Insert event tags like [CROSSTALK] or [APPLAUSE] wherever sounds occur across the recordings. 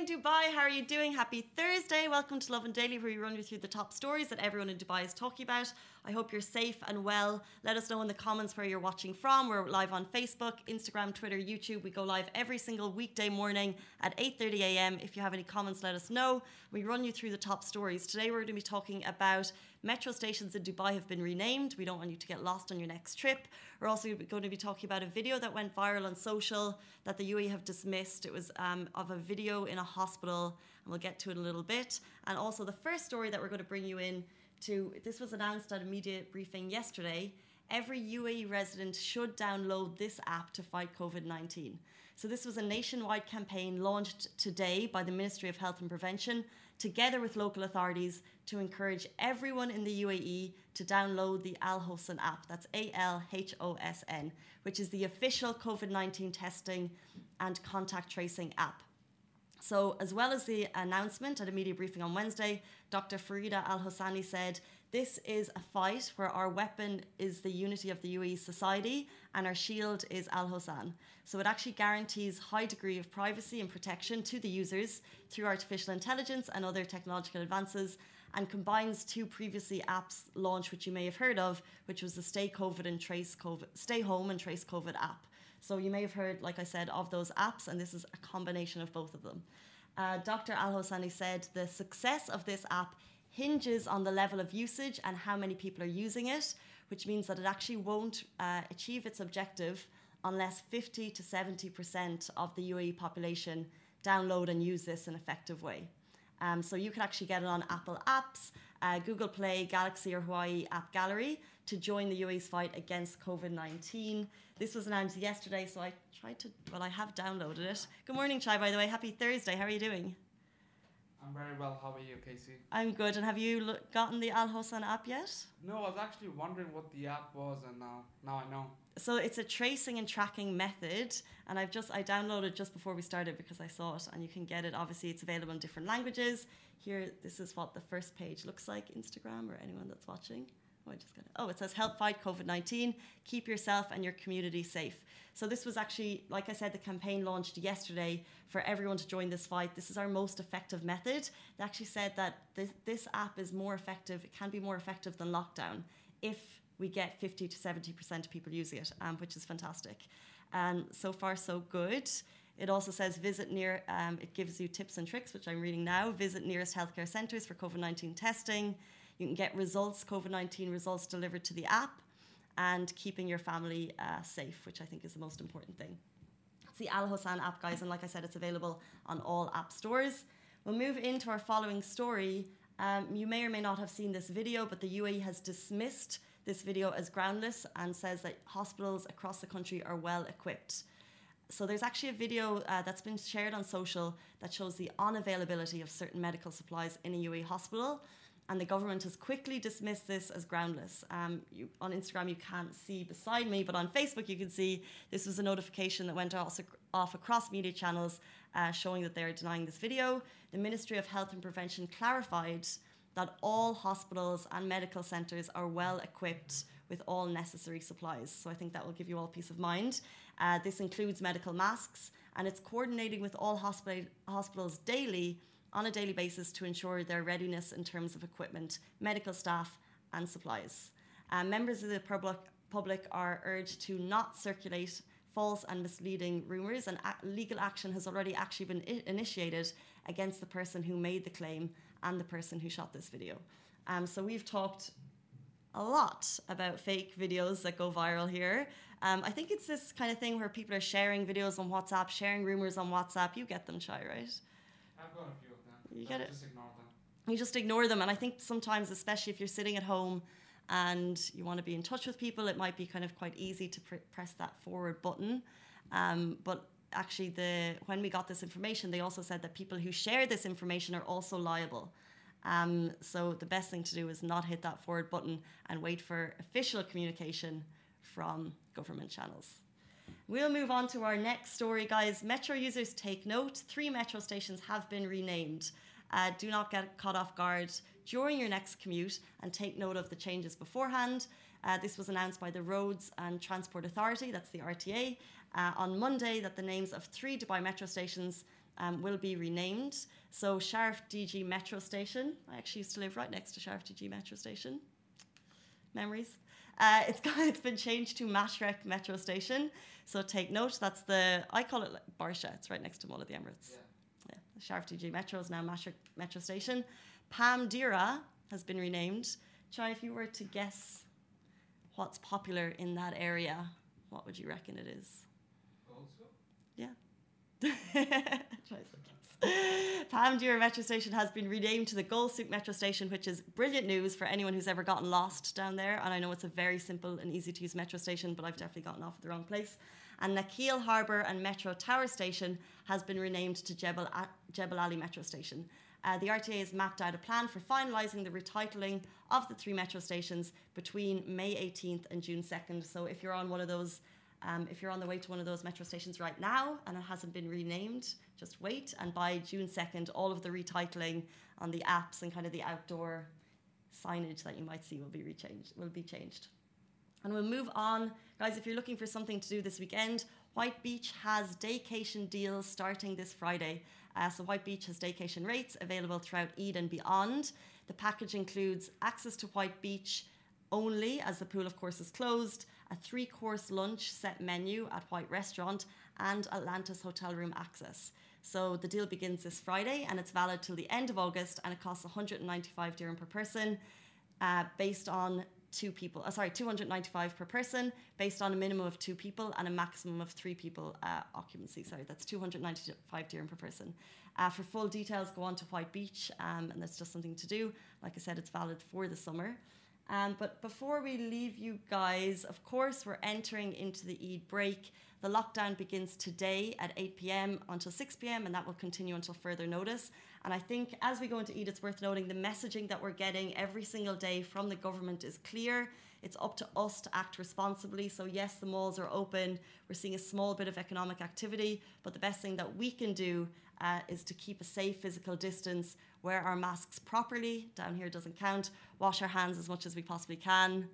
Morning, Dubai. How are you doing? Happy Thursday. Welcome to Lovin Daily, where we run you through the top stories that everyone in Dubai is talking about. I hope you're safe and well. Let us know in the comments where you're watching from. We're live on Facebook, Instagram, Twitter, YouTube. We go live every single weekday morning at 8:30 a.m. If you have any comments, let us know. We run you through the top stories. Today we're going to be talking about metro stations in Dubai have been renamed. We don't want you to get lost on your next trip. We're also going to be talking about a video that went viral on social that the UAE have dismissed. It was um, of a video in a hospital, and we'll get to it in a little bit. And also the first story that we're going to bring you in to this was announced at a media briefing yesterday. Every UAE resident should download this app to fight COVID 19. So, this was a nationwide campaign launched today by the Ministry of Health and Prevention, together with local authorities, to encourage everyone in the UAE to download the Al Hosn app. That's A L H O S N, which is the official COVID 19 testing and contact tracing app. So, as well as the announcement at a media briefing on Wednesday, Dr. Farida Al Hosani said, This is a fight where our weapon is the unity of the UAE society and our shield is Al Hosn. So, it actually guarantees high degree of privacy and protection to the users through artificial intelligence and other technological advances and combines two previously apps launched, which you may have heard of, which was the Stay COVID and Trace COVID, Stay Home and Trace COVID app. So you may have heard, like I said, of those apps, and this is a combination of both of them. Uh, Dr. Al Hosani said the success of this app hinges on the level of usage and how many people are using it, which means that it actually won't uh, achieve its objective unless 50 to 70% of the UAE population download and use this in an effective way. Um, so you can actually get it on Apple Apps, uh, Google Play, Galaxy, or Huawei App Gallery to join the UAE's fight against COVID 19. This was announced yesterday, so I tried to, well, I have downloaded it. Good morning, Chai, by the way. Happy Thursday. How are you doing? I'm very well. How are you, Casey? I'm good. And have you gotten the Al Hosn app yet? No, I was actually wondering what the app was, and now now I know. So it's a tracing and tracking method, and I've just I downloaded just before we started because I saw it, and you can get it. Obviously, it's available in different languages. Here, this is what the first page looks like. Instagram or anyone that's watching. Oh, I just got it. Oh, it says help fight COVID 19, keep yourself and your community safe. So, this was actually, like I said, the campaign launched yesterday for everyone to join this fight. This is our most effective method. They actually said that this, this app is more effective, it can be more effective than lockdown if we get 50 to 70% of people using it, um, which is fantastic. And so far, so good. It also says visit near, um, it gives you tips and tricks, which I'm reading now. Visit nearest healthcare centres for COVID 19 testing. You can get results, COVID 19 results delivered to the app, and keeping your family uh, safe, which I think is the most important thing. It's the Al Hosn app, guys, and like I said, it's available on all app stores. We'll move into our following story. Um, you may or may not have seen this video, but the UAE has dismissed this video as groundless and says that hospitals across the country are well equipped. So there's actually a video uh, that's been shared on social that shows the unavailability of certain medical supplies in a UAE hospital and the government has quickly dismissed this as groundless. Um, you, on Instagram, you can't see beside me, but on Facebook, you can see this was a notification that went off, off across media channels uh, showing that they're denying this video. The Ministry of Health and Prevention clarified that all hospitals and medical centres are well equipped with all necessary supplies. So I think that will give you all peace of mind. Uh, this includes medical masks, and it's coordinating with all hospital, hospitals daily on a daily basis to ensure their readiness in terms of equipment, medical staff, and supplies. Uh, members of the public, public are urged to not circulate false and misleading rumours, and a- legal action has already actually been I- initiated against the person who made the claim and the person who shot this video. Um, so we've talked a lot about fake videos that go viral here. Um, I think it's this kind of thing where people are sharing videos on WhatsApp, sharing rumors on WhatsApp. You get them, Chai, right? I've got a few you get it. Just ignore them. You just ignore them, and I think sometimes, especially if you're sitting at home and you want to be in touch with people, it might be kind of quite easy to pr- press that forward button. Um, but actually, the when we got this information, they also said that people who share this information are also liable. Um, so the best thing to do is not hit that forward button and wait for official communication from government channels. We'll move on to our next story, guys. Metro users take note. Three metro stations have been renamed. Uh, do not get caught off guard during your next commute and take note of the changes beforehand. Uh, this was announced by the Roads and Transport Authority, that's the RTA, uh, on Monday that the names of three Dubai metro stations um, will be renamed. So, Sharaf DG Metro Station, I actually used to live right next to Sharaf DG Metro Station. Memories. Uh, it's [LAUGHS] got, it's been changed to Mashreq Metro Station. So take note. That's the I call it Barsha. It's right next to Mall of the Emirates. Yeah. Sharaf DG Metro is now Mashreq Metro Station. Palm Deira has been renamed. Chai, if you were to guess what's popular in that area, what would you reckon it is? Also? Yeah. [LAUGHS] Palm Deira Metro Station has been renamed to the Gold Souq Metro Station, which is brilliant news for anyone who's ever gotten lost down there. And I know it's a very simple and easy to use metro station, but I've definitely gotten off at the wrong place. And Nakheel Harbour and Metro Tower Station has been renamed to Jebel, Jebel Ali Metro Station. Uh, the RTA has mapped out a plan for finalising the retitling of the three metro stations between May 18th and June 2nd. So if you're on one of those um, if you're on the way to one of those metro stations right now and it hasn't been renamed, just wait. And by June 2nd, all of the retitling on the apps and kind of the outdoor signage that you might see will be rechanged, will be changed. And we'll move on. Guys, if you're looking for something to do this weekend, White Beach has daycation deals starting this Friday. Uh, so White Beach has daycation rates available throughout Eid and beyond. The package includes access to White Beach only, as the pool, of course, is closed, a three course lunch set menu at White Restaurant, and Atlantis hotel room access. So the deal begins this Friday and it's valid till the end of August and it costs 195 dirham per person uh, based on two people, uh, sorry, 295 per person based on a minimum of two people and a maximum of three people uh, occupancy. Sorry, that's 295 dirham per person. Uh, for full details, go on to White Beach um, and that's just something to do. Like I said, it's valid for the summer. Um, but before we leave you guys, of course, we're entering into the Eid break. The lockdown begins today at 8 pm until 6 pm, and that will continue until further notice. And I think as we go into Eid, it's worth noting the messaging that we're getting every single day from the government is clear. It's up to us to act responsibly. So, yes, the malls are open. We're seeing a small bit of economic activity, but the best thing that we can do uh, is to keep a safe physical distance, wear our masks properly. Down here doesn't count. Wash our hands as much as we possibly can.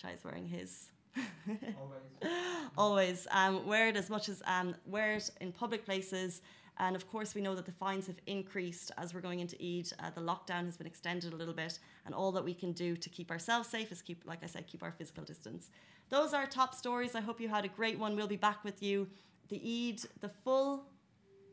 Chai's wearing his. [LAUGHS] Always. Always. Um, wear it as much as um, wear it in public places. And of course, we know that the fines have increased as we're going into Eid. Uh, the lockdown has been extended a little bit, and all that we can do to keep ourselves safe is keep, like I said, keep our physical distance. Those are top stories. I hope you had a great one. We'll be back with you. The Eid, the full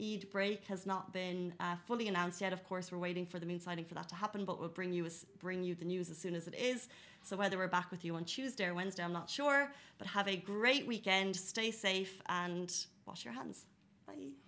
Eid break has not been uh, fully announced yet. Of course, we're waiting for the moon sighting for that to happen, but we'll bring you as, bring you the news as soon as it is. So whether we're back with you on Tuesday or Wednesday, I'm not sure. But have a great weekend. Stay safe and wash your hands. Bye.